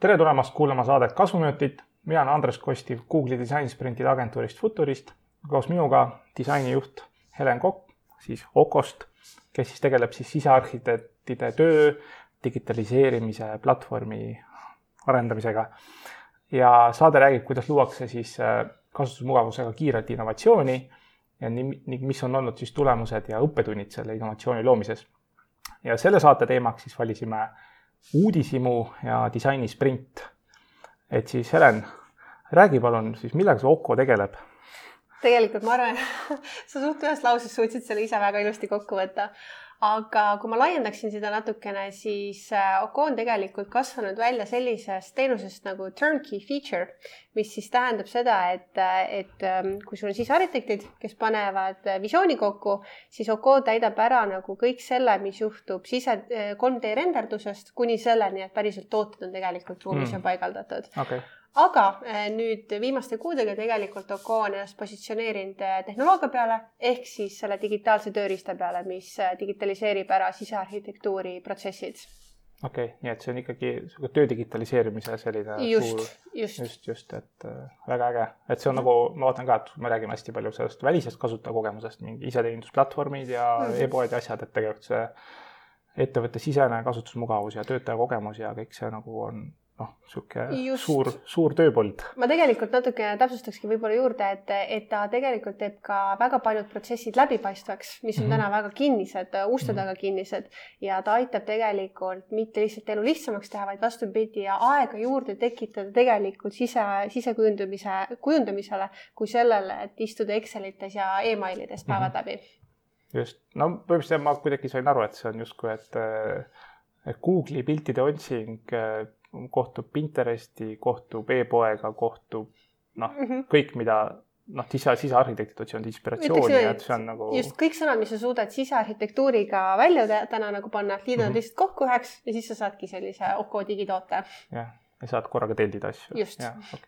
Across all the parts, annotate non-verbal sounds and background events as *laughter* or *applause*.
tere tulemast kuulama saadet Kasvuminutid. mina olen Andres Kostiv Google'i disainsprintide agentuurist Futurist. koos minuga disainijuht Helen Kokk siis Okost, kes siis tegeleb siis sisearhitektide töö digitaliseerimise platvormi arendamisega. ja saade räägib, kuidas luuakse siis äh, kasutusmugavusega kiiret innovatsiooni ja nii, nii, mis on olnud siis tulemused ja õppetunnid selle innovatsiooni loomises. ja selle saate teemaks siis valisime uudishimu ja disainisprint. et siis Helen, räägi palun siis, millega see Oko tegeleb? tegelikult ma arvan, *laughs* sa suht ühes lauses suutsid selle ise väga ilusti kokku võtta aga kui ma laiendaksin seda natukene, siis äh, Oko on tegelikult kasvanud välja sellisest teenusest nagu turnkey feature, mis siis tähendab seda, et, äh, et ähm, kui sul on sisearhitektid, kes panevad äh, visiooni kokku, siis Oko täidab ära nagu kõik selle, mis juhtub sise 3D renderdusest kuni selleni, et päriselt tooted on tegelikult ruumis mm. paigaldatud okay aga eh, nüüd viimaste kuudega tegelikult Oko on ennast positsioneerinud eh, tehnoloogia peale ehk siis selle digitaalse tööriista peale, mis eh, digitaliseerib ära sisearhitektuuri protsessid. okei okay,, nii et see on ikkagi töö digitaliseerimise selline just, suur, just, just, just, et äh, väga äge, et see on nagu, ma vaatan ka, et me räägime hästi palju sellest välisest kasutajakogemusest, mingi iseteenindusplatvormid ja mm -hmm. e-poed ja asjad, et tegelikult see ettevõtte sisene kasutusmugavus ja töötajakogemus ja kõik see nagu on noh, niisugune suur, suur tööpõld. ma tegelikult natuke täpsustakski võib-olla juurde, et, et ta tegelikult teeb ka väga paljud protsessid läbipaistvaks, mis on mm -hmm. täna väga kinnised, uste mhm. taga kinnised ja ta aitab tegelikult mitte lihtsalt elu lihtsamaks teha, vaid vastupidi ja aega juurde tekitada tegelikult sise, sisekujundamise, kujundamisele kui sellele, et istuda Excelites ja emailides päevad mm -hmm. läbi. just, no põhimõtteliselt ma kuidagi sain aru, et see on justkui, et Google'i piltide otsing kohtub Pinteresti, kohtub e-poega, kohtub noh mm -hmm., kõik, mida noh, sise, sisearhitektid otsivad inspiratsiooni ja et see on nagu. just kõik sõnad, mis sa suudad sisearhitektuuriga välja täna nagu panna, liidad mm -hmm. lihtsalt kokku üheks ja siis sa saadki sellise Oko digitoote. jah, ja saad korraga tellida asju. just. Okay.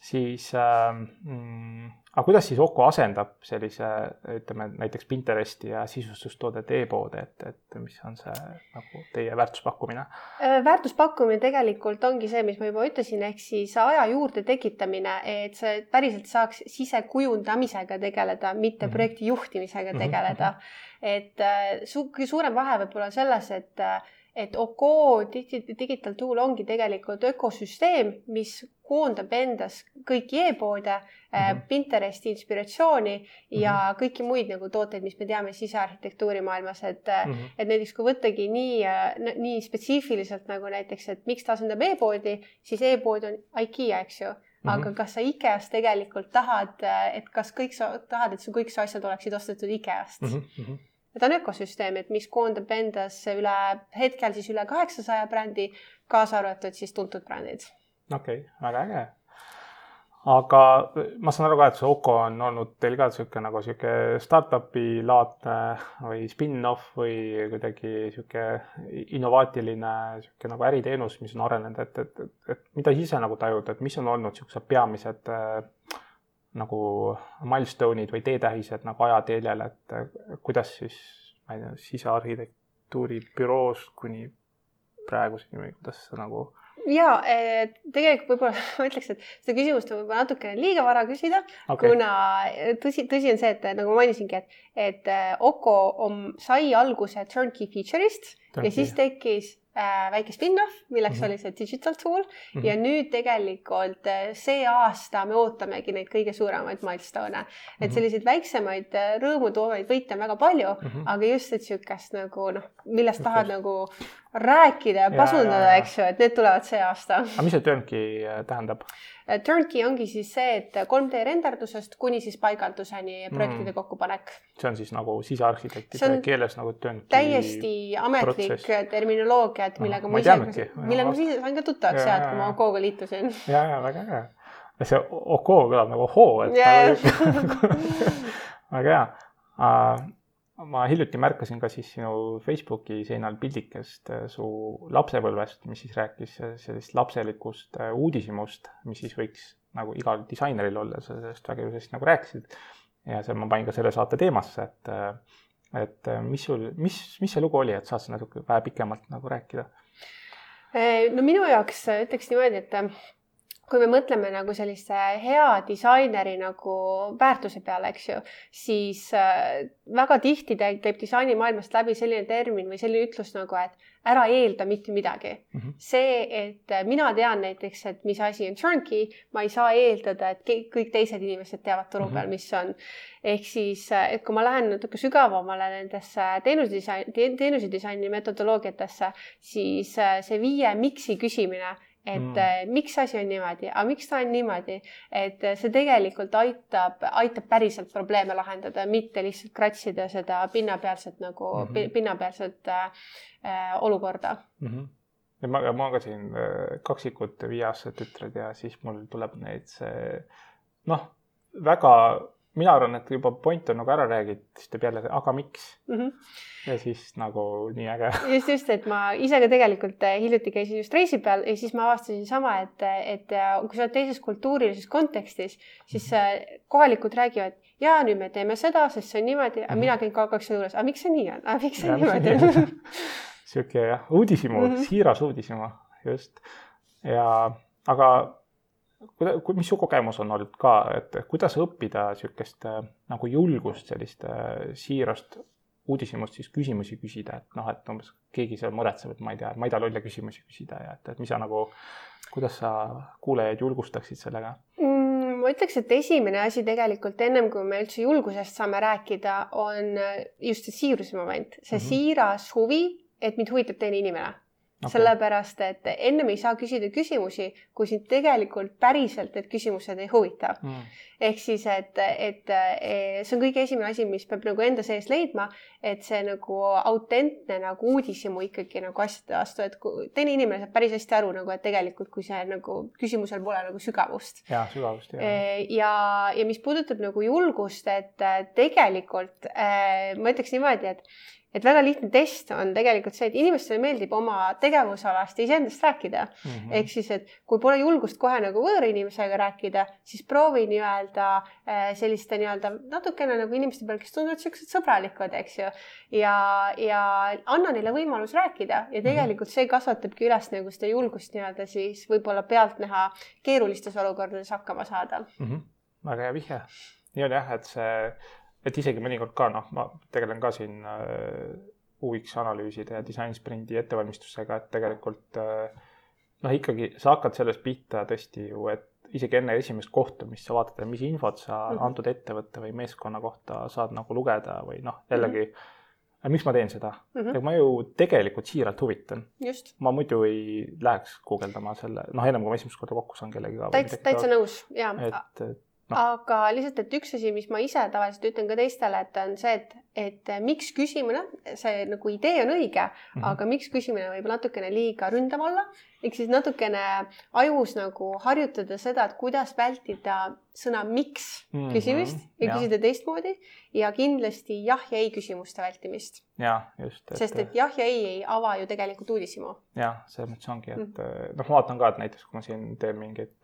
Siis äh, mm, aga kuidas siis Oko asendab sellise, ütleme näiteks Pinteresti ja sisustustoodete e-poode, et, et mis on see nagu teie väärtuspakkumine? Äh, väärtuspakkumine tegelikult ongi see, mis ma juba ütlesin, ehk siis aja juurde tekitamine, et see päriselt saaks sisekujundamisega tegeleda, mitte mm -hmm. projekti juhtimisega mhm, tegeleda mm. -hmm. et äh, su suurem vahe võib olla selles, et äh, et Oko Digital Tool ongi tegelikult ökosüsteem, mis koondab endas kõiki e-poode mm, -hmm. Pinteresti inspiratsiooni ja mm -hmm. kõiki muid nagu tooteid, mis me teame sisearhitektuuri maailmas, et mm, -hmm. et näiteks kui võttagi nii, äh, nii spetsiifiliselt nagu näiteks, et miks ta asendab e-poodi, siis e-pood on IKEA, eks ju mm. -hmm. aga kas sa IKEA-s tegelikult tahad, et kas kõik sa tahad, et su kõik su asjad oleksid ostetud IKEA-st mm? -hmm ta on ökosüsteem, et mis koondab endasse üle, hetkel siis üle kaheksasaja brändi, kaasa arvatud siis tuntud brändid. okei okay,, väga äge. aga ma saan aru ka, et see Oko on olnud teil ka niisugune nagu niisugune startup'i laadne või spin-off või kuidagi niisugune innovaatiline niisugune nagu äriteenus, mis on arenenud, et, et, et, et mida ise nagu tajud, et mis on olnud niisugused peamised äh, nagu milstone'id või teetähised nagu ajateljel, et kuidas siis, ma ei tea, sisearhitektuuri büroost kuni praeguseni või kuidas sa nagu ja tegelikult võib-olla *laughs* ma ütleks, et seda küsimust on võib-olla natukene liiga vara küsida okay., kuna tõsi, tõsi on see, et nagu ma mainisingi, et, et Oko on, sai alguse turnkey feature'ist ja siis tekkis äh, väike spin-off, milleks mm -hmm. oli see digital tool mm -hmm. ja nüüd tegelikult äh, see aasta me ootamegi neid kõige suuremaid milstone'e. et mhm. selliseid väiksemaid äh, rõõmu toovaid võite on väga palju mm, -hmm. aga just, et sihukest nagu noh, millest tahad nagu rääkida ja pasundada, eks ju, et need tulevad see aasta. aga mis see turnkey äh, tähendab? Äh, turnkey ongi siis see, et 3D renderdusest kuni siis paigalduseni projektide mm. kokkupanek. see on siis nagu sisearhitektide keeles nagu turnkey. täiesti ametlik protsess. terminoloogia, et millega no, ma ise, millega ma ise sain ka tuttavaks sealt, kui ma Okoga liitusin. ja, ja väga äge. see Oko kõlab nagu hoo, et yeah. *laughs* väga hea ma hiljuti märkasin ka siis sinu Facebooki seinal pildikest äh, su lapsepõlvest, mis siis rääkis äh, sellisest lapselikust äh, uudishimust, mis siis võiks nagu igal disaineril olla, sa sellest väga ilusasti nagu rääkisid. ja see, ma panin ka selle saate teemasse, et, et mis sul, mis, mis see lugu oli, et saad sa natuke vähe pikemalt nagu rääkida? no minu jaoks ütleks niimoodi, et kui me mõtleme nagu sellise hea disaineri nagu väärtuse peale, eks ju, siis äh, väga tihti käib disainimaailmast läbi selline termin või selline ütlus nagu, et ära eelda mitte midagi mm. -hmm. see, et mina tean näiteks, et mis asi on turnkey, ma ei saa eeldada, et kõik teised inimesed teavad turu peal mm, -hmm. mis on. ehk siis, et kui ma lähen natuke sügavamale nendesse teenusedisain, teenusedisaini metodoloogiatesse, siis äh, see viie miks'i küsimine et mm. Äh, miks asi on niimoodi, aga miks ta on niimoodi, et äh, see tegelikult aitab, aitab päriselt probleeme lahendada, mitte lihtsalt kratsida seda pinnapealset nagu mm -hmm. pinnapealset äh, äh, olukorda mm. -hmm ja ma, ma ka siin kaksikut viieaastased tütred ja siis mul tuleb neid see noh, väga mina arvan, et juba point on nagu ära räägitud, siis teeb jälle, aga miks mm. -hmm. ja siis nagu nii äge. *laughs* just, just, et ma ise ka tegelikult eh, hiljuti käisin just reisi peal ja siis ma avastasin sama, et, et eh, kui sa oled teises kultuurilises kontekstis, siis mm -hmm. kohalikud räägivad, ja nüüd me teeme seda, sest see on niimoodi, aga -hmm. mina käin selle juures, aga miks see nii on, aga miks see ja, niimoodi on *laughs* sihuke jah, uudishimu mm, -hmm. siiras uudishimu, just. ja, aga mis su kogemus on olnud ka, et kuidas õppida niisugust äh, nagu julgust, sellist äh, siirast uudishimust siis küsimusi küsida, et noh, et umbes keegi seal muretseb, et ma ei tea, ma ei taha lolle küsimusi küsida ja et, et mis sa nagu, kuidas sa kuulajaid julgustaksid sellega mm,? ma ütleks, et esimene asi tegelikult ennem kui me üldse julgusest saame rääkida, on just see siiruse moment, see mm -hmm. siiras huvi, et mind huvitab teine inimene okay.. sellepärast, et ennem ei saa küsida küsimusi, kui sind tegelikult päriselt need küsimused ei huvita mm.. ehk siis, et, et see on kõige esimene asi, mis peab nagu enda sees leidma, et see nagu autentne nagu uudishimu ikkagi nagu asjade vastu, et teine inimene saab päris hästi aru nagu, et tegelikult, kui see nagu küsimusel pole nagu sügavust. ja sügavust ja. ja, ja mis puudutab nagu julgust, et tegelikult äh, ma ütleks niimoodi, et et väga lihtne test on tegelikult see, et inimestele meeldib oma tegevusalast ja iseendast rääkida mm -hmm.. ehk siis, et kui pole julgust kohe nagu võõra inimesega rääkida, siis proovi nii-öelda äh, selliste nii-öelda natukene nagu inimeste peal, kes tunduvad siuksed sõbralikud, eks ju. ja, ja anna neile võimalus rääkida ja mhm. tegelikult see kasvatabki üles nagu seda julgust nii-öelda siis võib-olla pealtnäha keerulistes olukordades hakkama saada mm. -hmm. väga hea vihje. nii on jah, et see et isegi mõnikord ka noh, ma tegelen ka siin äh, UX analüüside ja disainsprindi ettevalmistusega, et tegelikult äh, noh, ikkagi sa hakkad sellest pihta tõesti ju, et isegi enne esimest kohtumist sa vaatad, mis infot sa mm -hmm. antud ettevõtte või meeskonna kohta saad nagu lugeda või noh, jällegi mm. -hmm miks ma teen seda mm? -hmm. ma ju tegelikult siiralt huvitan. ma muidu ei läheks guugeldama selle, noh, ennem kui ma esimest korda kokku saan kellegagi. täitsa, täitsa nõus, jaa. et, et no.. aga lihtsalt, et üks asi, mis ma ise tavaliselt ütlen ka teistele, et on see, et, et miks küsimine, see nagu idee on õige mm, -hmm. aga miks küsimine võib natukene liiga ründav olla. ehk siis natukene ajus nagu harjutada seda, et kuidas vältida sõna miks mm -hmm. küsimist ja, ja küsida teistmoodi ja kindlasti jah ja ei küsimuste vältimist. ja just et.... sest et jah ja ei ei ava ju tegelikult uudishimu. jah, selles mõttes ongi, et mm -hmm. noh, ma vaatan ka, et näiteks kui ma siin teen mingeid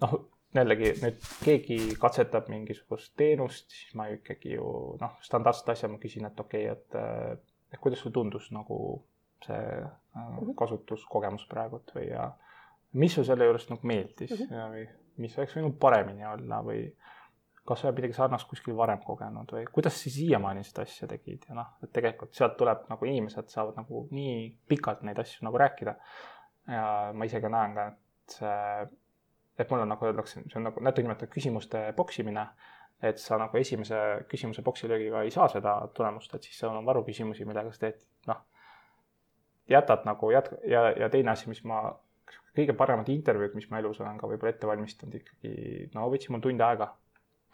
noh jällegi nüüd keegi katsetab mingisugust teenust, siis ma ikkagi ju noh, standardset asja ma küsin, et okei okay,, et, et kuidas sulle tundus nagu see äh, kasutuskogemus praegult või ja mis sul selle juures nagu meeldis mm -hmm. või mis oleks võinud paremini olla või kas sa oled midagi sarnast kuskil varem kogenud või kuidas sa siiamaani seda asja tegid ja noh, et tegelikult sealt tuleb nagu inimesed saavad nagu nii pikalt neid asju nagu rääkida. ja ma ise ka näen ka, et see et mul on nagu öeldakse, see on nagu natuke nimetatud küsimuste poksimine, et sa nagu esimese küsimuse poksilöögiga ei saa seda tulemust, et siis on varuküsimusi, millega sa teed, noh, jätad nagu jät- ja, ja teine asi, mis ma, kõige paremad intervjuud, mis ma elus olen ka võib-olla ette valmistanud ikkagi, no võtsid mul tund aega,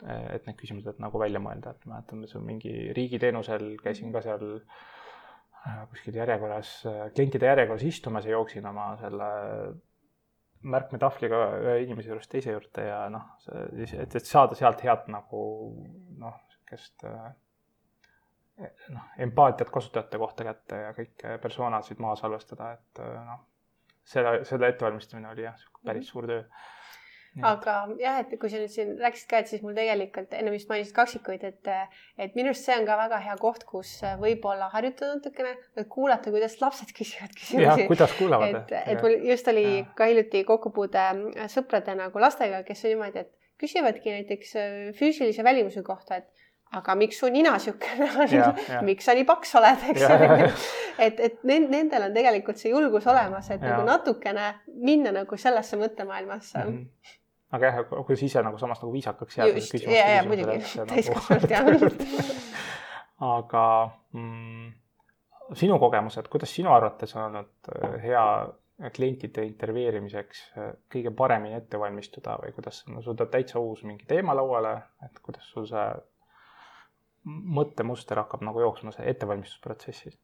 et need küsimused nagu välja mõelda, et mäletan, see on mingi riigiteenusel, käisin ka seal äh, kuskil järjekorras, klientide järjekorras istumas ja jooksin oma selle märkmetahvliga ühe inimese juurest teise juurde ja noh, et, et saada sealt head nagu noh, sihukest eh, noh, empaatiat kasutajate kohta kätte ja kõiki persoonasid maha salvestada, et eh, noh, selle, selle ettevalmistamine oli jah, päris suur töö. Aga jah, et kui sa nüüd siin rääkisid ka, et siis mul tegelikult enne vist mainisid kaksikuid, et, et minu arust see on ka väga hea koht, kus võib-olla harjutada natukene, kuulata, kuidas lapsed küsivad küsimusi. kuidas kuulavad. et, et mul just oli ja. ka hiljuti kokkupuude sõprade nagu lastega, kes on niimoodi, et küsivadki näiteks füüsilise välimuse kohta, et aga miks su nina niisugune on, *laughs* miks sa nii paks oled, eks ju. *laughs* et, et nendel on tegelikult see julgus olemas, et ja. nagu natukene minna nagu sellesse mõttemaailmasse mm. -hmm. Aga jah, kuidas ise nagu samas nagu viisakaks jääda. just, ja, ja muidugi, täiskasvanud jah. *laughs* aga mm, sinu kogemused, kuidas sinu arvates on olnud äh, hea klientide intervjueerimiseks äh, kõige paremini ette valmistuda või kuidas no, sul tuleb täitsa uus mingi teema lauale, et kuidas sul see mõttemuster hakkab nagu jooksma see ettevalmistusprotsessis?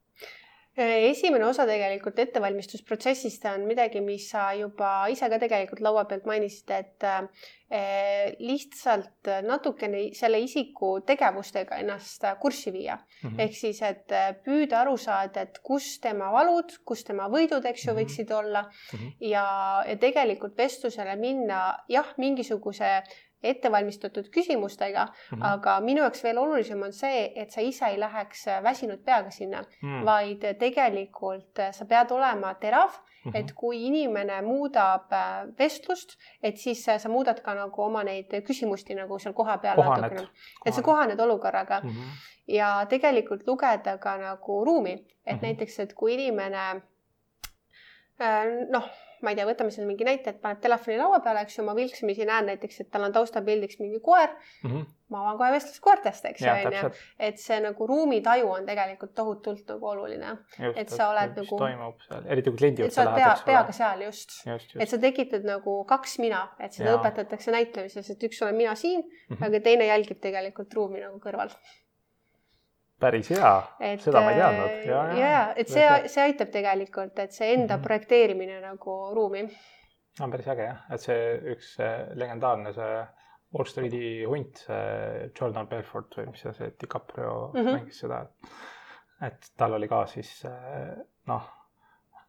Esimene osa tegelikult ettevalmistusprotsessist on midagi, mis sa juba ise ka tegelikult laua pealt mainisid, et eh, lihtsalt natukene selle isiku tegevustega ennast kurssi viia mm -hmm. ehk siis, et püüda aru saada, et kus tema valud, kus tema võidud, eks ju, mhm. võiksid olla mm -hmm. ja, ja tegelikult vestlusele minna jah, mingisuguse ettevalmistatud küsimustega mm, -hmm. aga minu jaoks veel olulisem on see, et sa ise ei läheks väsinud peaga sinna mm, -hmm. vaid tegelikult sa pead olema terav mm, -hmm. et kui inimene muudab äh, vestlust, et siis sa muudad ka nagu oma neid küsimusti nagu seal kohapeal natukene, et sa kohaned olukorraga mm -hmm. ja tegelikult lugeda ka nagu ruumi, et mm -hmm. näiteks, et kui inimene äh, noh ma ei tea, võtame siin mingi näite, et paned telefoni laua peale, eks ju, ma vilksamisi näen näiteks, et tal on taustapildiks mingi koer mm. -hmm. ma avan kohe vestlust koertest, eks ju, onju. et see nagu ruumitaju on tegelikult tohutult nagu oluline. et sa oled nagu. toimub seal, eriti kui kliendi juurde lähed. pea, peaga seal just, just, just.. et sa tekitad nagu kaks mina, et seda ja. õpetatakse näitlemises, et üks olen mina siin mm, -hmm. aga teine jälgib tegelikult ruumi nagu kõrval päris hea, seda ma ei teadnud. ja, ja, ja, et see, see aitab tegelikult, et see enda mm -hmm. projekteerimine nagu ruumi. on päris äge jah, et see üks legendaarne see Wall Streeti hunt, see Jordan Belfort või mis see, see DiCaprio mm -hmm. mängis seda, et tal oli ka siis noh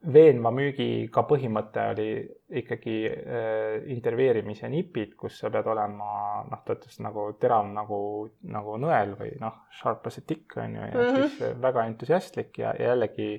veenva müügiga põhimõte oli ikkagi äh, intervjueerimise nipid, kus sa pead olema noh, ta ütles nagu terav nagu, nagu nõel või noh, sharp as a tick on ju ja mm -hmm. siis väga entusiastlik ja, ja jällegi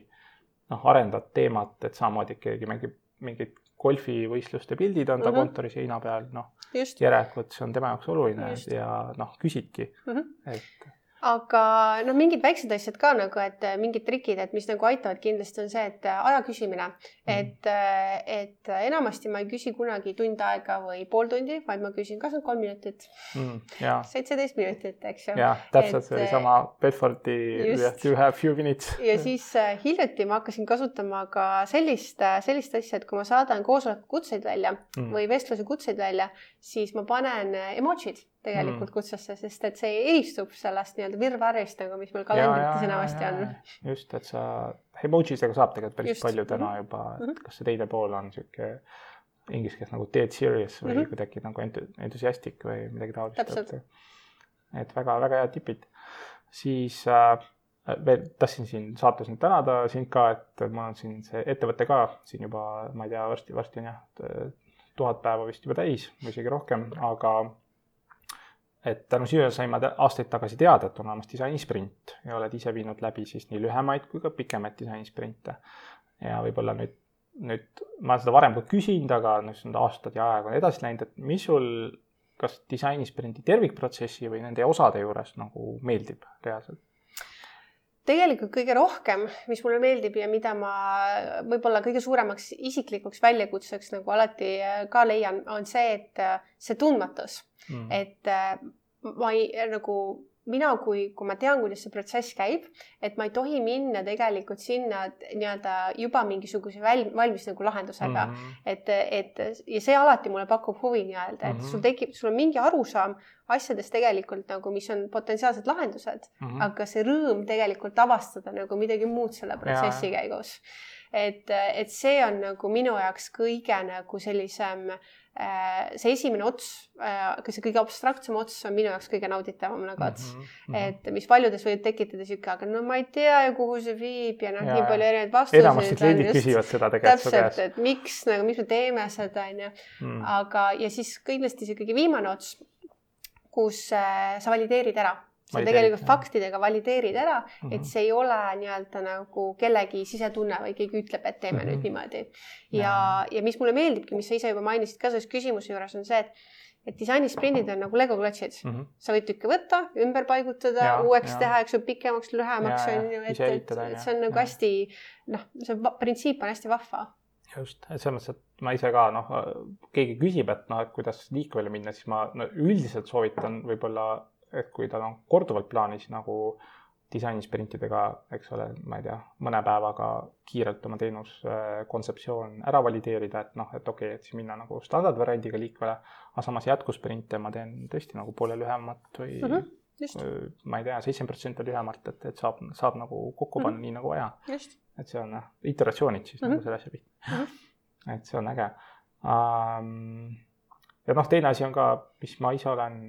noh, arendad teemat, et samamoodi keegi mängib mingid golfivõistluste pildid on ta mm -hmm. kontori seina peal, noh järelikult see on tema jaoks oluline Just. ja noh, küsidki mm, -hmm. et aga noh, mingid väiksed asjad ka nagu, et äh, mingid trikid, et mis nagu aitavad kindlasti on see, et äh, aja küsimine mm., et, äh, et enamasti ma ei küsi kunagi tund aega või pool tundi, vaid ma küsin, kas on kolm minutit mm,, seitseteist minutit, eks ju. jah, täpselt, see oli sama Bedfordi you have few minutes. ja siis hiljuti ma hakkasin kasutama ka sellist, sellist asja, et kui ma saadan koosoleku kutseid välja mm. või vestluse kutseid välja, siis ma panen emotsid tegelikult mm. kutsesse, sest et see eristub sellest nii-öelda virvarrist nagu, mis meil kalendrites enamasti on. just, et sa, emojisidega saab tegelikult päris just. palju täna juba, et mm -hmm. kas see teine pool on sihuke inglise keeles nagu dead serious või mm -hmm. kuidagi nagu entusiastic või midagi taolist. et väga-väga head tipid. siis äh, veel tahtsin siin saates nüüd tänada sind ka, et mul on siin see ettevõte ka siin juba, ma ei tea, varsti, varsti on jah, tuhat päeva vist juba täis või isegi rohkem, aga et tänu sellele sain ma aastaid tagasi teada, et on olemas disainisprint ja oled ise viinud läbi siis nii lühemaid kui ka pikemaid disainisprinte. ja võib-olla nüüd, nüüd ma olen seda varem ka küsinud, aga nüüd need aastad ja aeg on edasi läinud, et mis sul kas disainisprinti tervikprotsessi või nende osade juures nagu meeldib reaalselt? Tegelikult kõige rohkem, mis mulle meeldib ja mida ma võib-olla kõige suuremaks isiklikuks väljakutseks nagu alati ka leian, on see, et see tundmatus mm., et äh, ma ei nagu mina, kui, kui ma tean, kuidas see protsess käib, et ma ei tohi minna tegelikult sinna nii-öelda juba mingisuguse väl, valmis nagu lahendusega mm. -hmm. et, et ja see alati mulle pakub huvi nii-öelda, et mm -hmm. sul tekib, sul on mingi arusaam asjadest tegelikult nagu, mis on potentsiaalsed lahendused mm, -hmm. aga see rõõm tegelikult avastada nagu midagi muud selle protsessi ja. käigus. et, et see on nagu minu jaoks kõige nagu sellisem äh, see esimene ots äh,, see kõige abstraktsem ots on minu jaoks kõige nauditavam nagu ots mm. -hmm. et mis paljudes võib tekitada sihuke, aga no ma ei tea ju, kuhu see viib ja noh, nii palju erinevaid vastuseid. enamasti kliendid küsivad seda tegelikult su käest. et miks nagu, miks me teeme seda, onju. Mm. aga, ja siis kindlasti see kõige viimane ots, kus äh, sa valideerid ära sa tegelikult jah. faktidega valideerid ära mm, -hmm. et mhm. see ei ole nii-öelda nagu kellegi sisetunne või keegi ütleb, et teeme mm -hmm. nüüd niimoodi. ja, ja mis mulle meeldibki, mis sa ise juba mainisid ka selles küsimuse juures, on see, et et disainisprindid on nagu legoklotsid mm. -hmm. sa võid tükke võtta, ümber paigutada, uueks ja. teha, eks ju, pikemaks, lühemaks on ju, et, et, et see on nagu ja. hästi noh, see printsiip on hästi vahva just, et selles mõttes, et ma ise ka noh, keegi küsib, et noh, et kuidas liikvele minna, siis ma no, üldiselt soovitan võib-olla et kui tal on korduvalt plaanis nagu disainisprintidega, eks ole, ma ei tea, mõne päevaga kiirelt oma teenuskontseptsioon ära valideerida, et noh, et okei okay,, et siis minna nagu standardvariandiga liikvele, aga samas jätkusprinte ma teen tõesti nagu poole lühemat või mm -hmm, just. ma ei tea, seitsekümmend protsenti lühemalt, et, et saab, saab nagu kokku panna mm -hmm. nii nagu vaja. et see on noh, iteratsioonid siis mm -hmm. nagu selle asja pihta mm. -hmm. et see on äge um, ja noh, teine asi on ka, mis ma ise olen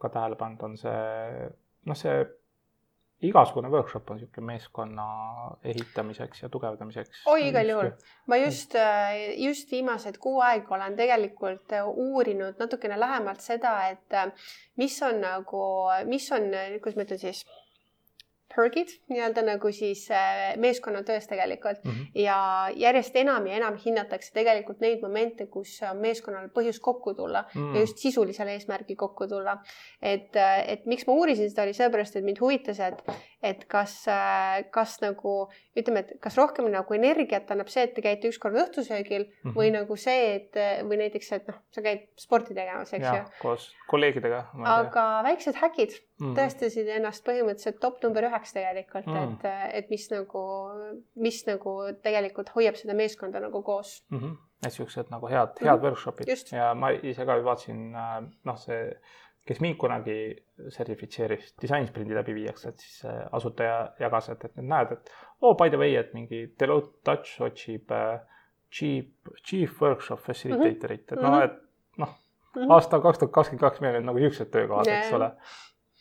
ka tähele pannud, on see noh, see igasugune workshop on niisugune meeskonna ehitamiseks ja tugevdamiseks. oi, igal juhul. ma just, äh, just viimased kuu aega olen tegelikult äh, uurinud natukene lähemalt seda, et äh, mis on nagu, mis on, kuidas ma ütlen siis pergid nii-öelda nagu siis äh, meeskonnatöös tegelikult mm -hmm. ja järjest enam ja enam hinnatakse tegelikult neid momente, kus on meeskonnal põhjus kokku tulla mm -hmm. ja just sisulisel eesmärgil kokku tulla. et, äh, et miks ma uurisin seda, oli sellepärast, et mind huvitas, et, et kas, äh, kas nagu ütleme, et kas rohkem nagu energiat annab see, et te käite ükskord õhtusöögil mm -hmm. või nagu see, et või näiteks, et noh, sa käid sporti tegemas, eks ju. koos kolleegidega. aga väiksed häkid mm. tõestasid ennast põhimõtteliselt top number üheks tegelikult mm., et, et mis nagu, mis nagu tegelikult hoiab seda meeskonda nagu koos mm. -hmm. et siuksed nagu head, head mm -hmm. workshop'id ja ma ise ka vaatasin, äh, noh, see, kes mind kunagi sertifitseeris, disainsprindi läbiviijaks, et siis asutaja jagas, et, et näed, et oh by the way, et mingi Deloitte Touch otsib uh, chief, chief workshop facilitatorit mm, -hmm. et noh, et noh -hmm., aasta kaks tuhat kakskümmend kaks meil on nagu siuksed töökohad, eks ole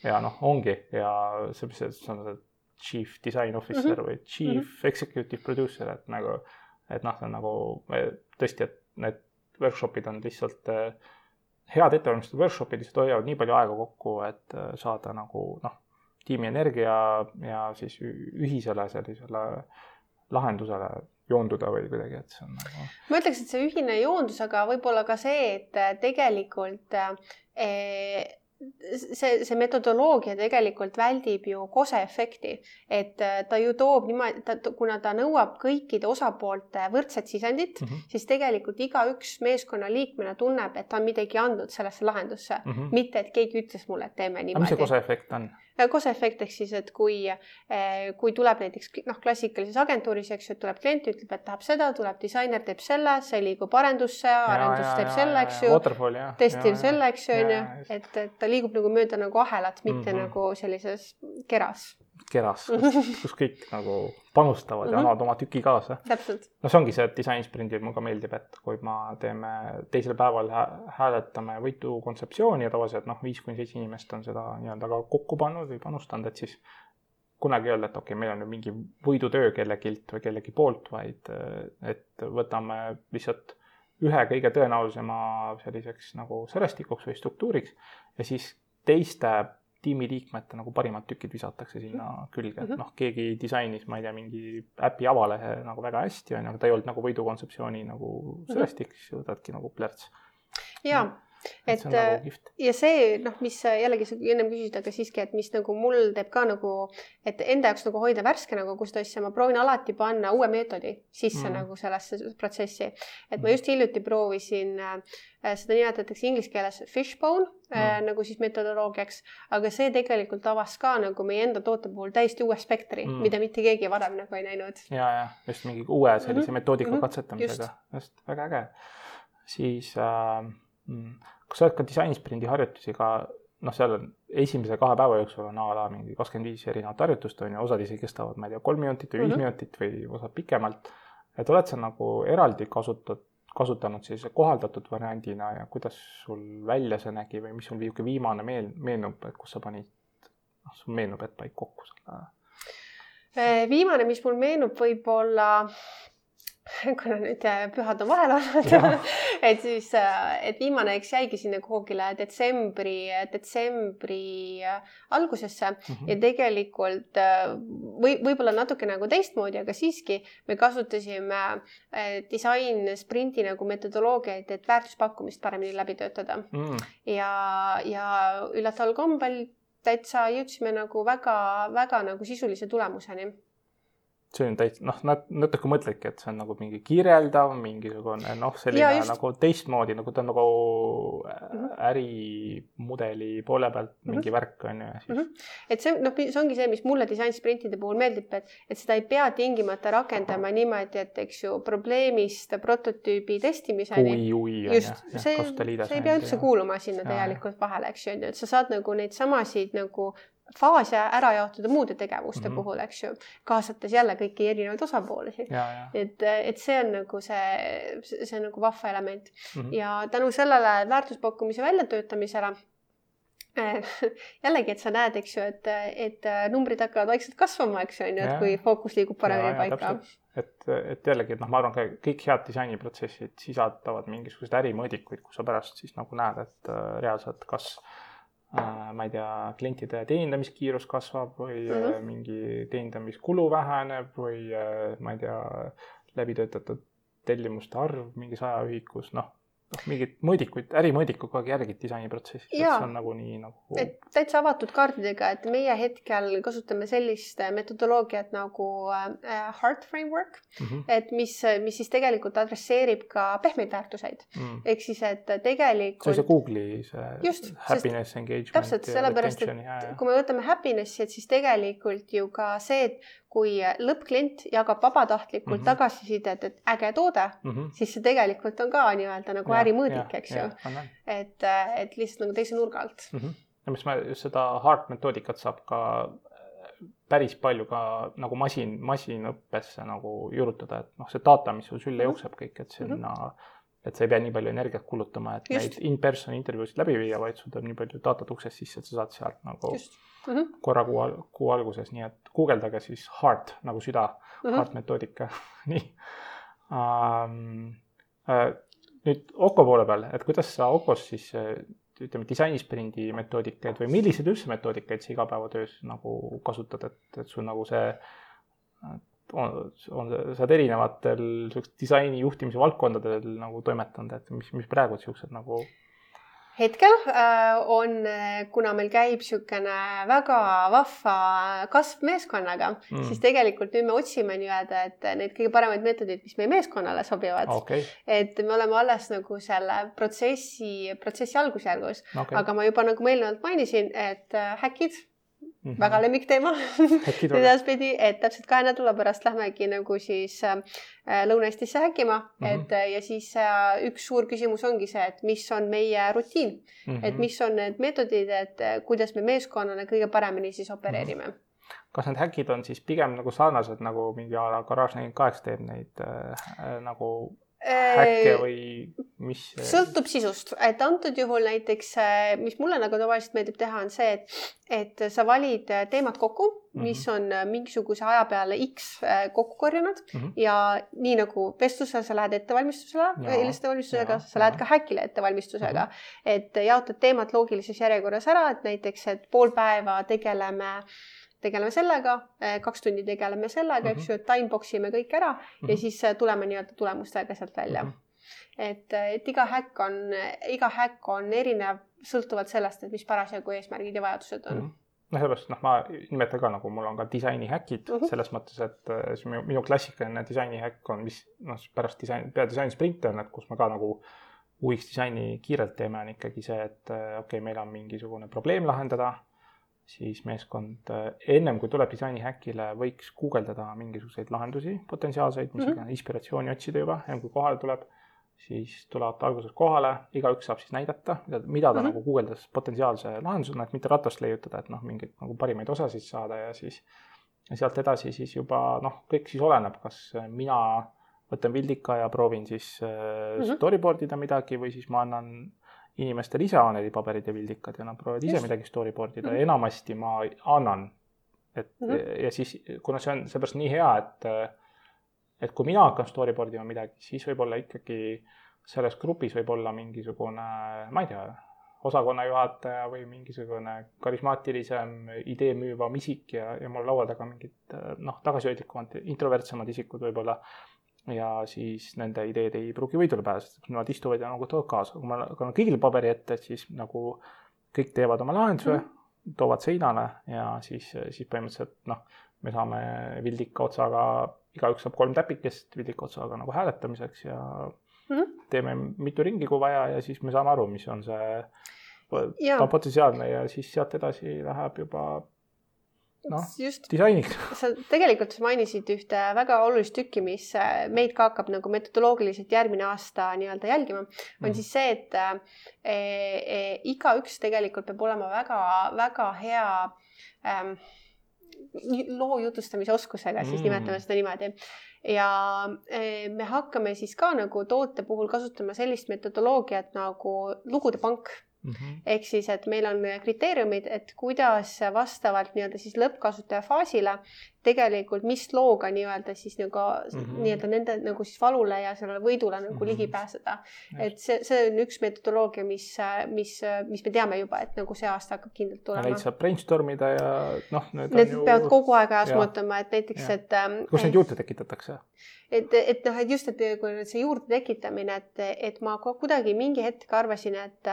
ja noh, ongi ja see, see, see on see chief design officer mm -hmm. või chief mm -hmm. executive producer, et nagu, et noh, see on nagu tõesti, et need workshop'id on lihtsalt äh, head ettevalmistatud workshop'id, lihtsalt hoiavad nii palju aega kokku, et äh, saada nagu noh, tiimi energia ja siis ühisele sellisele lahendusele joonduda või kuidagi, et see on nagu. ma ütleks, et see ühine joondus, aga võib-olla ka see, et tegelikult eh, see, see metodoloogia tegelikult väldib ju koseefekti, et äh, ta ju toob niimoodi, ta, kuna ta nõuab kõikide osapoolte võrdset sisendit mm, -hmm. siis tegelikult igaüks meeskonnaliikmena tunneb, et ta on midagi andnud sellesse lahendusse mm, -hmm. mitte et keegi ütles mulle, et teeme niimoodi. mis see koseefekt on? Äh, koseefekt ehk siis, et kui, äh, kui tuleb näiteks noh, klassikalises agentuuris, eks ju, tuleb klient, ütleb, et tahab seda, tuleb disainer, teeb selle, see liigub arendusse, arendus ja, teeb ja, selle, eks ju. testib selle, eks ju, on ju, et, et ta liigub nagu mööda nagu ahelat, mitte mm -hmm. nagu sellises keras keras, *laughs* kus, kõik nagu panustavad mm -hmm. ja mhm. annavad oma tüki kaasa. no see ongi see, et disainsprindil mulle ka meeldib, et kui ma teeme teisel päeval hä hääletame võitu kontseptsiooni ja tavaliselt noh, viis kuni seitse inimest on seda nii-öelda ka kokku pannud või panustanud, et siis kunagi öelda, et okei okay,, meil on nüüd mingi võidutöö kellegilt või kellegi poolt, vaid et võtame lihtsalt ühe kõige tõenäolisema selliseks nagu sõrastikuks või struktuuriks ja siis teiste tiimiliikmete nagu parimad tükid visatakse sinna külge, et mhm. noh, keegi disainis, ma ei tea, mingi äpi avalehe nagu väga hästi, on ju, aga ta ei olnud nagu võidukontseptsiooni nagu mhm. sõrestik, siis võtadki nagu plärts. jaa et, et nagu äh, ja see noh, mis jällegi sa ennem küsisid, aga siiski, et mis nagu mul teeb ka nagu, et enda jaoks nagu hoida värske nagu kust asja, ma proovin alati panna uue meetodi sisse mm. nagu sellesse protsessi. et ma mm. just hiljuti proovisin äh, seda nimetatakse inglise keeles fishbone äh, mm. äh, nagu siis metodoloogiaks, aga see tegelikult avas ka nagu meie enda toote puhul täiesti uue spektri mm., mida mitte keegi varem nagu ei näinud. ja, ja just mingi uue sellise mm -hmm. metoodika mm -hmm. katsetamisega, just väga äge. siis äh, kas sa oled ka disainisprindi harjutusi ka, noh, seal on esimese kahe päeva jooksul on a la mingi kakskümmend viis erinevat harjutust on ju, osad isegi kestavad, ma ei tea, kolm minutit või viis mm -hmm. minutit või osad pikemalt. et oled sa nagu eraldi kasutad, kasutanud sellise kohaldatud variandina ja kuidas sul välja see nägi või mis sul niisugune viimane meel, meenub, et kus sa panid, noh, sul meenub, et panid kokku selle? viimane, mis mul meenub, võib-olla *laughs* kuna nüüd äh, pühad on vahel olnud *laughs* et siis, äh, et viimane, eks jäigi sinna kuhugile detsembri, detsembri äh, algusesse. Mm -hmm. ja tegelikult või võib-olla natuke nagu teistmoodi, aga siiski me kasutasime disain sprindi nagu metodoloogiaid, et väärtuspakkumist paremini läbi töötada. Mm.. ja, ja üllataval kombel täitsa jõudsime nagu väga-väga nagu sisulise tulemuseni see on täitsa noh, nad natuke mõtledki, et see on nagu mingi kirjeldav, mingisugune noh, selline just... nagu teistmoodi, nagu ta on nagu ärimudeli poole pealt mhm. mingi mm -hmm. värk on ju ja siis mm. -hmm. et see noh, see ongi see, mis mulle disainsprintide puhul meeldib, et, et seda ei pea tingimata rakendama niimoodi, et eks ju probleemist prototüübi testimiseni. just, see, see ei pea üldse ja. kuuluma sinna tegelikult vahele, eks ju, et sa saad nagu neid samasid nagu faase ära jaotada muude tegevuste mm -hmm. puhul, eks ju, kaasates jälle kõiki erinevaid osapooli. et, et see on nagu see, see on nagu vahva element mm -hmm. ja tänu sellele väärtuspakkumise väljatöötamisele *laughs* jällegi, et sa näed, eks ju, et, et numbrid hakkavad vaikselt kasvama, eks ju, on ju, et kui fookus liigub paremini paika. et, et jällegi, et noh, ma arvan, ka kõik head disainiprotsessid sisaldavad mingisuguseid ärimõõdikuid, kus sa pärast siis nagu näed, et äh, reaalselt, kas Äh, ma ei tea, klientide teenindamiskiirus kasvab või mm -hmm. mingi teenindamiskulu väheneb või äh, ma ei tea, läbi töötatud tellimuste arv mingis ajaühikus, noh noh, mingeid mõõdikuid, ärimõõdikuid kogu aeg järgid disainiprotsessis, et see on nagu nii nagu. et täitsa avatud kaardidega, et meie hetkel kasutame sellist metodoloogiat nagu äh, Heart Framework mm, -hmm. et mis, mis siis tegelikult adresseerib ka pehmeid väärtuseid mm. -hmm. ehk siis, et tegelikult. see on see Google'i see Just, happiness engagement. täpselt, sellepärast, et ja, ja. kui me võtame happiness'i, et siis tegelikult ju ka see, et kui lõppklient jagab vabatahtlikult mm -hmm. tagasisidet, et äge toode mm, -hmm. siis see tegelikult on ka nii-öelda nagu ärimõõdik, eks ju. et, et lihtsalt nagu teise nurga alt mm. -hmm. ja mis ma seda HART metoodikat saab ka päris palju ka nagu masin, masinõppesse nagu juurutada, et noh, see data, mis sul sülle -hmm. jookseb kõik, et sinna mm, -hmm. et sa ei pea nii palju energiat kulutama, et Just. neid in-person intervjuusid läbi viia, vaid sul tuleb nii palju datat uksest sisse, et sa saad sealt nagu Just mm -hmm. korra kuu, kuu alguses, nii et guugeldage siis heart nagu süda mm, -hmm. heart metoodika *laughs* nii um,. Uh, nüüd Oko poole peal, et kuidas sa Okos siis ütleme, disainisprindi metoodikaid või milliseid üldse metoodikaid sa igapäevatöös nagu kasutad, et, et sul nagu see on, on, sa oled erinevatel disaini juhtimise valdkondadel nagu toimetanud, et mis, mis praegu siuksed nagu hetkel äh, on, äh, kuna meil käib niisugune väga vahva kasv meeskonnaga mm., siis tegelikult nüüd me otsime nii-öelda, et neid kõige paremaid meetodeid, mis meie meeskonnale sobivad okay.. et me oleme alles nagu selle protsessi, protsessi algusjärgus okay., aga ma juba nagu ma eelnevalt mainisin, et äh, häkid Mm -hmm. väga lemmikteema *laughs* edaspidi, et täpselt kahe nädala pärast lähmegi nagu siis äh, Lõuna-Eestisse häkkima mm, -hmm. et äh, ja siis äh, üks suur küsimus ongi see, et mis on meie rutiin mm, -hmm. et mis on need meetodid, et äh, kuidas me meeskonnana kõige paremini siis opereerime mm. -hmm. kas need häkid on siis pigem nagu sarnased nagu mingi a la Garage nelikümmend kaheksa teeb neid äh, nagu häkke või mis? sõltub sisust, et antud juhul näiteks, äh, mis mulle nagu tavaliselt meeldib teha, on see, et, et sa valid äh, teemad kokku, mis mm -hmm. on äh, mingisuguse aja peale X kokku korjanud mm -hmm. ja nii nagu vestlusel sa lähed ettevalmistusele, eelistettevalmistusega, sa lähed ka häkile ettevalmistusega mm, -hmm. et jaotad teemad loogilises järjekorras ära, et näiteks, et pool päeva tegeleme äh, tegeleme sellega, eh, kaks tundi tegeleme sellega mm, -hmm. eks ju, et timebox ime kõik ära mm -hmm. ja siis eh, tuleme nii-öelda tulemustega sealt välja mm. -hmm. et, eh, et iga häkk on, iga häkk on erinev sõltuvalt sellest, et mis parasjagu eesmärgid ja vajadused on mm. -hmm noh, sellepärast noh, ma nimetan ka nagu mul on ka disainihäkid uh -huh. selles mõttes, et see minu, minu klassikaline disainihäkk on, mis noh, pärast disain, peale disainisprinte on, et kus me ka nagu UX disaini kiirelt teeme, on ikkagi see, et okei okay,, meil on mingisugune probleem lahendada siis meeskond äh, ennem kui tuleb disainihäkile, võiks guugeldada mingisuguseid lahendusi potentsiaalseid, mis mm -hmm. inspiratsiooni otsida juba, ennem kui kohale tuleb, siis tulevad alguses kohale, igaüks saab siis näidata, mida, mida ta mm -hmm. nagu guugeldas potentsiaalse lahendusena, et mitte ratast leiutada, et noh, mingeid nagu parimaid osasid saada ja siis ja sealt edasi siis juba noh, kõik siis oleneb, kas mina võtan Vildika ja proovin siis äh, mm -hmm. storyboard ida midagi või siis ma annan inimestele ise A4-paberid ja Vildikad ja nad proovivad ise Just. midagi storyboard ida mm, -hmm. enamasti ma annan. et mm. -hmm. ja siis, kuna see on seepärast nii hea, et, et kui mina hakkan storyboard ima midagi, siis võib-olla ikkagi selles grupis võib olla mingisugune, ma ei tea, osakonnajuhataja või mingisugune karismaatilisem idee müüvam isik ja, ja mul laua taga mingid noh, tagasihoidlikumad, introvertsemad isikud võib-olla. Ja siis nende ideed ei pruugi võidule pääseda, nemad istuvad ja nagu toovad kaasa, kui ma kannan kõigile paberi ette, siis nagu kõik teevad oma lahenduse mm, -hmm. toovad seinale ja siis, siis põhimõtteliselt noh, me saame Vildika otsaga, igaüks saab kolm täpikest Vildika otsaga nagu hääletamiseks ja mm -hmm. teeme mitu ringi, kui vaja ja siis me saame aru, mis on see potentsiaalne ja siis sealt edasi läheb juba noh, disainiks. *laughs* sa tegelikult mainisid ühte väga olulist tükki, mis äh, meid ka hakkab nagu metodoloogiliselt järgmine aasta nii-öelda jälgima, on Mhm. siis see, et äh, e, igaüks tegelikult peab olema väga-väga hea ähm, loo jutustamise oskusega, siis Mm. nimetame seda niimoodi. ja e, me hakkame siis ka nagu toote puhul kasutama sellist metodoloogiat nagu lugude pank Mm -hmm. ehk siis, et meil on kriteeriumid, et kuidas vastavalt nii-öelda siis lõppkasutaja faasile tegelikult, mis looga nii-öelda siis nagu mm. -hmm. nii-öelda nende nagu siis valule ja sellele võidule nagu mm. -hmm. ligi pääseda. Et see, see on üks metodoloogia, mis, mis, mis me teame juba, et nagu see aasta hakkab kindlalt tulema. Neid saab brainstorm ida ja noh, need Need ju. peavad kogu aeg ajas muutuma, et näiteks, et. ähm, kus neid juurde tekitatakse? et, et noh, et just, et kui see juurde tekitamine, et, et ma kuidagi mingi hetk arvasin, et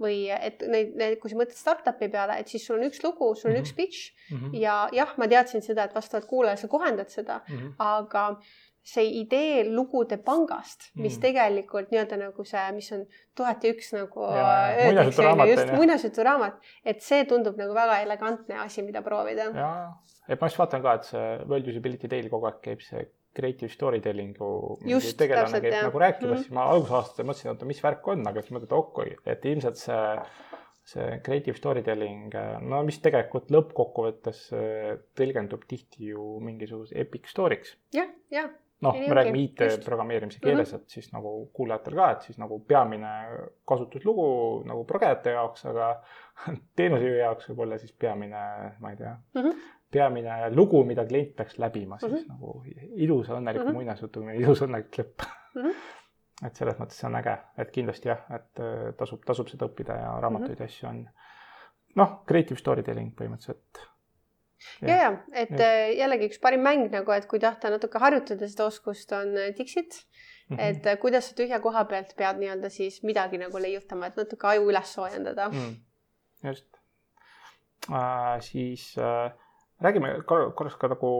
või et neid, neid, kui sa mõtled startup'i peale, et siis sul on üks lugu, sul on Mhm. üks pitch Mm -hmm. ja jah, ma teadsin seda, et vastavalt kuulajale sa kohendad seda, Mm -hmm. aga see idee lugude pangast, mis Mm. tegelikult nii-öelda nagu see, mis on tuhat ja üks nagu muinasjuturaamat et see tundub nagu väga elegantne asi, mida proovida. ja, et ma just vaatan ka, et see World Usability Day'l kogu aeg käib see creative storytelling'u tegelane käib nagu rääkimas Mhm. siis ma alguses aastatel mõtlesin, oota, mis värk on, aga siis mõtlesin, okei, et ilmselt see, see creative storytelling, no mis tegelikult lõppkokkuvõttes äh, tõlgendub tihti ju mingisuguse epic story'ks. jah, jah, noh, me räägime. IT-programmeerimise keeles, et siis nagu kuulajatel ka, et siis nagu peamine kasutuslugu nagu progejate jaoks, aga *laughs* teenusejuhi jaoks võib olla siis peamine, ma ei tea Mhm. peamine lugu, mida klient peaks läbima siis Mhm. nagu ilusa õnneliku mm Mhm. -hmm. muinasjutuga, ilus õnnelik lõpp Mhm. *laughs* et selles mõttes see on äge, et kindlasti jah, et äh, tasub, tasub seda õppida ja raamatuid ja asju on. noh, creative storytelling põhimõtteliselt. Ja, ja et Just. äh, jällegi üks parim mäng nagu, et kui tahta natuke harjutada seda oskust, on äh, Dixit Mhm. et äh, kuidas sa tühja koha pealt pead nii-öelda siis midagi nagu leiutama, et natuke aju üles soojendada mm.. mm, just äh,. siis äh, räägime kor korraks ka nagu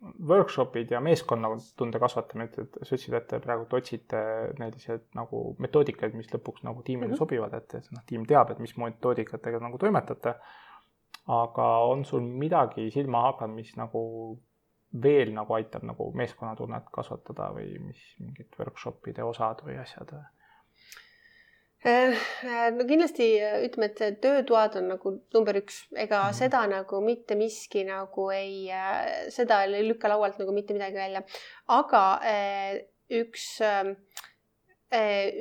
workshop'id ja meeskonnatunde kasvatamine, et, et sa ütlesid, et te praegu otsite selliseid nagu metoodikaid, mis lõpuks nagu tiimile mm. -hmm. sobivad, et, et noh, tiim teab, et mis metoodikatega nagu toimetate. Aga on sul midagi silma hakanud, mis nagu veel nagu aitab nagu meeskonnatunnet kasvatada või mis mingid workshop'ide osad või asjad või? Äh, no kindlasti äh, ütleme, et töötoad on nagu number üks, ega mm seda nagu mitte miski nagu ei, seda ei lükka laualt nagu mitte midagi välja. aga üks,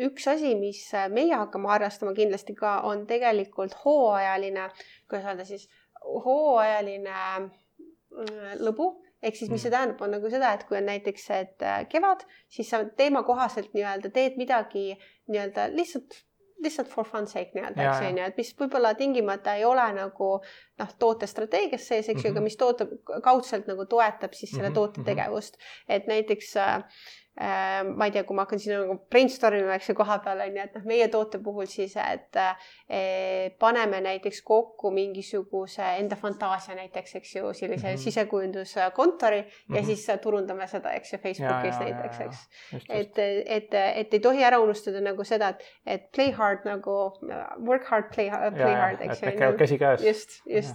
üks asi, mis meie hakkame harrastama kindlasti ka, on tegelikult hooajaline, kuidas öelda siis, hooajaline mm, lõbu. Ehk siis, mis see tähendab, on nagu seda, et kui on näiteks, et äh, kevad, siis sa teema kohaselt nii-öelda teed midagi nii-öelda lihtsalt lihtsalt for fun sake nii-öelda, eks on ju, et mis võib-olla tingimata ei ole nagu noh, tootestrateegias sees, eks ju, aga Mhm. mis toote kaudselt nagu toetab siis selle Mhm, toote mhm. tegevust. et näiteks äh, äh, ma ei tea, kui ma hakkan siin nagu brainstorm ima, eks ju, koha peal on ju, et noh, meie toote puhul siis, et äh, paneme näiteks kokku mingisuguse enda fantaasia näiteks, eks ju, sellise mm Mhm. -hmm. sisekujunduskontori mm -hmm. ja Mhm. siis turundame seda, eks ju, Facebookis ja, näiteks, ja, ja. eks et, et, et ei tohi ära unustada nagu seda, et, et play hard nagu work hard, play, play Ja, hard, eks need käivad käsikäes. just, just.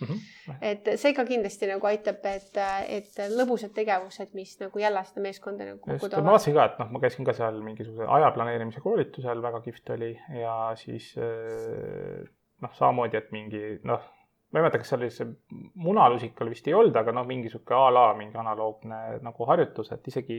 Mm -hmm. et see ka kindlasti nagu aitab, et, et lõbusad tegevused, mis nagu jälle seda meeskonda nagu kokku just, ma toovad. vaatasin ka, et noh, ma käisin ka seal mingisuguse aja planeerimise koolitusel, väga kihvt oli ja siis eh, noh, samamoodi, et mingi noh, ma ei mäleta, kas see oli see munalusikal vist ei olnud, aga noh, mingi sihuke a la mingi analoogne nagu harjutus, et isegi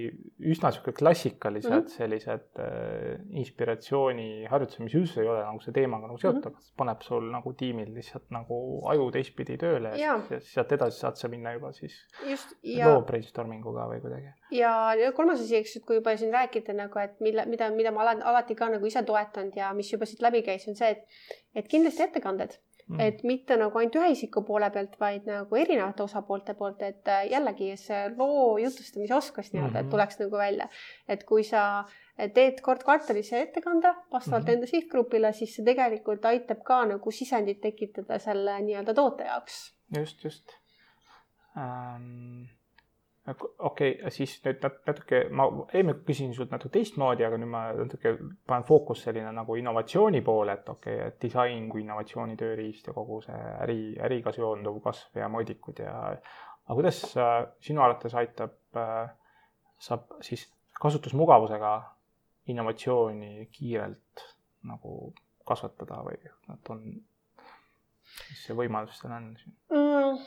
üsna sihuke klassikalised mm -hmm. sellised äh, inspiratsiooniharjutused, mis üldse ei ole nagu see teemaga nagu seotud mm, -hmm. paneb sul nagu tiimil lihtsalt nagu aju teistpidi tööle ja, ja sealt edasi saad sa minna juba siis Just, ja... loo brainstorming uga või kuidagi. ja, ja kolmas asi, eks, et kui juba siin rääkida nagu, et mille, mida, mida ma alati, alati ka nagu ise toetanud ja mis juba siit läbi käis, on see, et, et kindlasti ettekanded mm.. et mitte nagu ainult ühe isiku poole pealt, vaid nagu erinevate osapoolte poolt, et äh, jällegi see loo jutustamise oskus nii-öelda mm, -hmm. et tuleks nagu välja. et kui sa teed kord kvartalis ettekande vastavalt mm -hmm. enda sihtgrupile, siis see tegelikult aitab ka nagu sisendit tekitada selle nii-öelda toote jaoks. just, just ähm okei okay,, siis nüüd natuke, ma eelmine küsisin sult natuke teistmoodi, aga nüüd ma natuke panen fookus selline nagu innovatsiooni poole, et okei okay,, et disain kui innovatsiooni tööriist ja kogu see äri, äriga seonduv kasv ja mõõdikud ja aga kuidas äh, sinu arvates aitab äh,, saab siis kasutusmugavusega innovatsiooni kiirelt nagu kasvatada või nad on, mis see võimalus seal on mm.?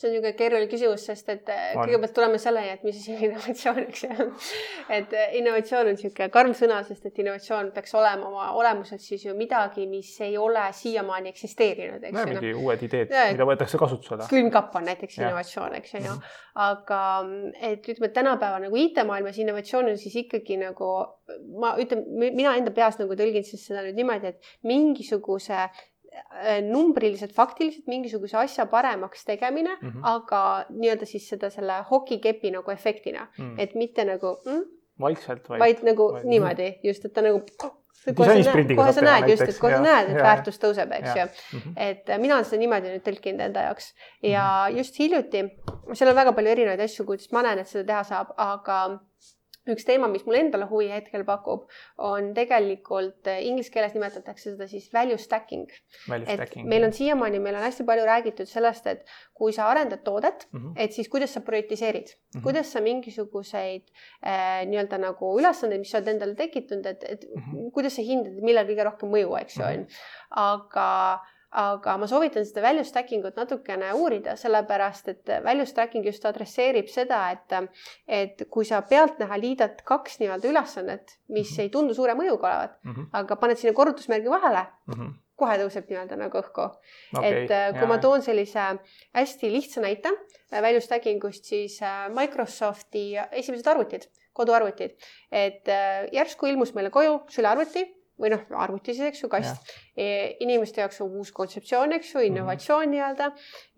See on niisugune keeruline küsimus, sest et äh, on. kõigepealt tuleme selleni, et mis on innovatsioon, eks ju. *laughs* et äh, innovatsioon on niisugune karm sõna, sest et innovatsioon peaks olema oma olemuselt siis ju midagi, mis ei ole siiamaani eksisteerinud, eks ju. mingi no. uued ideed, mida võetakse kasutusele. külmkapp on näiteks ja. innovatsioon, eks ju mm -hmm., aga et ütleme, et tänapäeval nagu IT-maailmas innovatsioon on siis ikkagi nagu ma ütlen, mina enda peas nagu tõlgin siis seda nüüd niimoodi, et mingisuguse numbriliselt, faktiliselt mingisuguse asja paremaks tegemine mm, -hmm. aga nii-öelda siis seda selle hokikepi nagu efektina mm, -hmm. et mitte nagu mm, vaikselt, vaid, vaid nagu vaid, niimoodi just, et ta nagu kohe sa näed, kohe sa näed just, et kohe sa näed, et väärtus tõuseb, eks ju. Mhm. et äh, mina olen seda niimoodi nüüd tõlkinud enda jaoks ja mhm. just hiljuti, seal on väga palju erinevaid asju, kuidas ma näen, et seda teha saab, aga üks teema, mis mulle endale huvi hetkel pakub, on tegelikult äh, inglise keeles nimetatakse seda siis value stacking. et meil on siiamaani, meil on hästi palju räägitud sellest, et kui sa arendad toodet mm, -hmm. et siis kuidas sa prioritiseerid mm, -hmm. kuidas sa mingisuguseid äh, nii-öelda nagu ülesandeid, mis sa oled endale tekitanud, et, et mm -hmm. kuidas sa hindad, millel kõige rohkem mõju, eks ju, on. aga aga ma soovitan seda value stacking ut natukene uurida, sellepärast et value stacking just adresseerib seda, et, et kui sa pealtnäha liidad kaks nii-öelda ülesannet, mis mm -hmm. ei tundu suure mõjuga olevat mm, -hmm. aga paned sinna korrutusmärgi vahele mm, -hmm. kohe tõuseb nii-öelda nagu õhku okay,. et äh, kui ja. ma toon sellise hästi lihtsa näite äh, value stacking ust, siis äh, Microsofti esimesed arvutid, koduarvutid, et järsku ilmus meile koju sülearvuti või noh, arvuti siis, eks ju, kast. E, inimeste jaoks on uus kontseptsioon, eks ju, innovatsioon mm -hmm. nii-öelda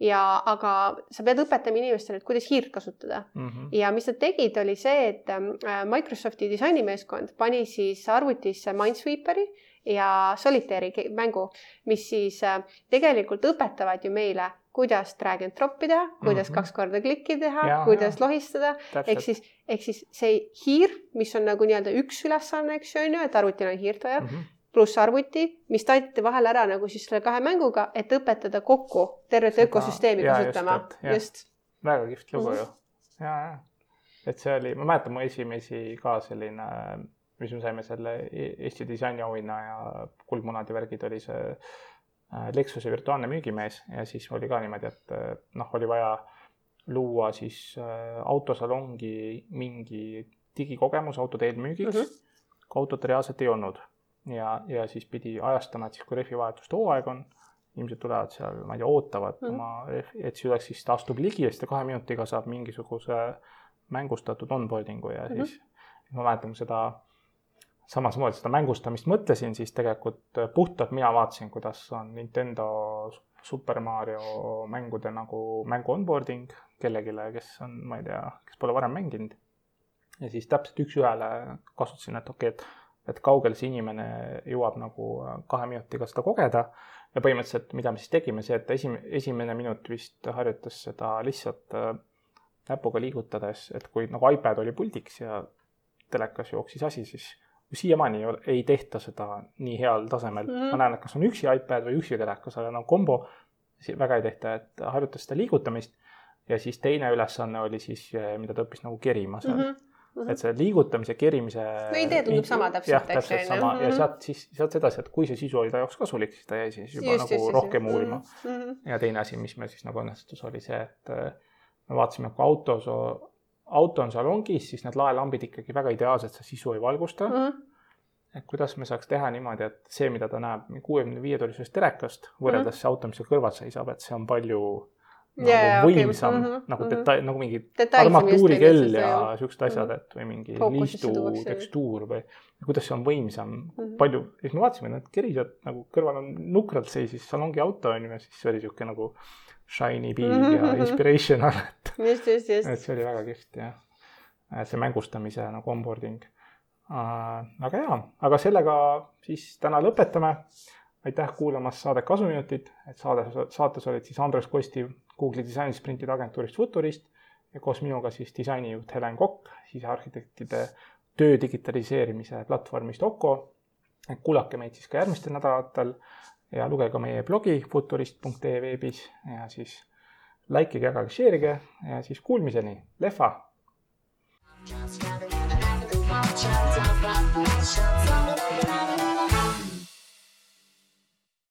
ja, aga sa pead õpetama inimestele, et kuidas hiirt kasutada mm. -hmm. ja mis nad tegid, oli see, et äh, Microsofti disainimeeskond pani siis arvutisse Minesweeperi ja Solitaire'i mängu, mis siis äh, tegelikult õpetavad ju meile kuidas drag and drop'i teha, kuidas mm -hmm. kaks korda klikki teha, kuidas ja. lohistada, ehk siis, ehk siis see hiir, mis on nagu nii-öelda üks ülesanne, eks ju, on ju, et arvutil on hiirt vaja mm, -hmm. pluss arvuti, mis taiti vahele ära nagu siis selle kahe mänguga, et õpetada kokku tervet ökosüsteemi kasutama, just, väga kihvt lugu mm -hmm. ju, ja, ja, et see oli, ma mäletan mu esimesi ka selline, mis me saime selle e-, Eesti disainiauhinna ja kuldmunad ja värgid, oli see Lexuse virtuaalne müügimees ja siis oli ka niimoodi, et äh, noh, oli vaja luua siis äh, autosalongi mingi digikogemus autode eelmüügiks mm, -hmm. kui autot reaalselt ei olnud. ja, ja siis pidi ajastama, et siis kui rehvivahetuste hooaeg on, inimesed tulevad seal, ma ei tea, ootavad mm -hmm. oma rehvi, et siis oleks siis ta astub ligi ja siis ta kahe minutiga saab mingisuguse mängustatud onboarding'u ja mm -hmm. siis ma mäletan seda samasmoodi seda mängustamist mõtlesin, siis tegelikult äh, puhtalt mina vaatasin, kuidas on Nintendo Super Mario mängude nagu mängu onboarding kellelegi, kes on, ma ei tea, kes pole varem mänginud. ja siis täpselt üks-ühele kasutasin, et okei okay,, et, et kaugel see inimene jõuab nagu äh, kahe minutiga seda kogeda. ja põhimõtteliselt, mida me siis tegime, see, et esimene, esimene minut vist harjutas seda lihtsalt äh, näpuga liigutades, et kui nagu iPad oli puldiks ja telekas jooksis asi, siis siiamaani ei, ei tehta seda nii heal tasemel mm. -hmm. ma näen, et kas on üksi iPad või üksi telekas, aga no kombo väga ei tehta, et harjutas seda liigutamist. ja siis teine ülesanne oli siis, mida ta õppis nagu kerima seal mm. -hmm Mhm. et see liigutamise, kerimise. no idee tundub sama täpselt. jah, täpselt sama ja sealt siis, sealt edasi, et kui see sisu oli ta jaoks kasulik, siis ta jäi siis juba just, nagu just, rohkem just. uurima mm. -hmm. ja teine asi, mis meil siis nagu õnnestus, oli see, et äh, me vaatasime, kui autos, auto on salongis, siis need laelambid ikkagi väga ideaalselt seda sisu ei valgusta mm. -hmm et kuidas me saaks teha niimoodi, et see, mida ta näeb kuuekümne viie tollisest telekast võrreldes mm -hmm. see auto, mis seal kõrval seisab, et see on palju nagu yeah, võimsam okay. mm, -hmm, nagu detail mm, -hmm. nagu mingi armatuurikell ja siuksed asjad, mhm. et või mingi liistu tekstuur või kuidas see on võimsam mm, -hmm. palju, siis me vaatasime, need kerised nagu kõrval on nukralt seisis salongi auto on ju ja siis see oli sihuke nagu shiny -hmm. ja mhm. inspirational, et. *laughs* just, just, just. et see oli väga kihvt jah. see mängustamise nagu onboarding äh,. aga jaa, aga sellega siis täna lõpetame aitäh kuulamast saadet Kasuminutid, et saade, saates olid siis Andres Kostiv Google'i disainisprintide agentuurist Futurist ja koos minuga siis disainijuht Helen Kokk, sisearhitektide töö digitaliseerimise platvormist Oko. kuulake meid siis ka järgmistel nädalatel ja lugege meie blogi futurist.ee veebis ja siis likeige, jagage, share ige ja siis kuulmiseni, lehva. Just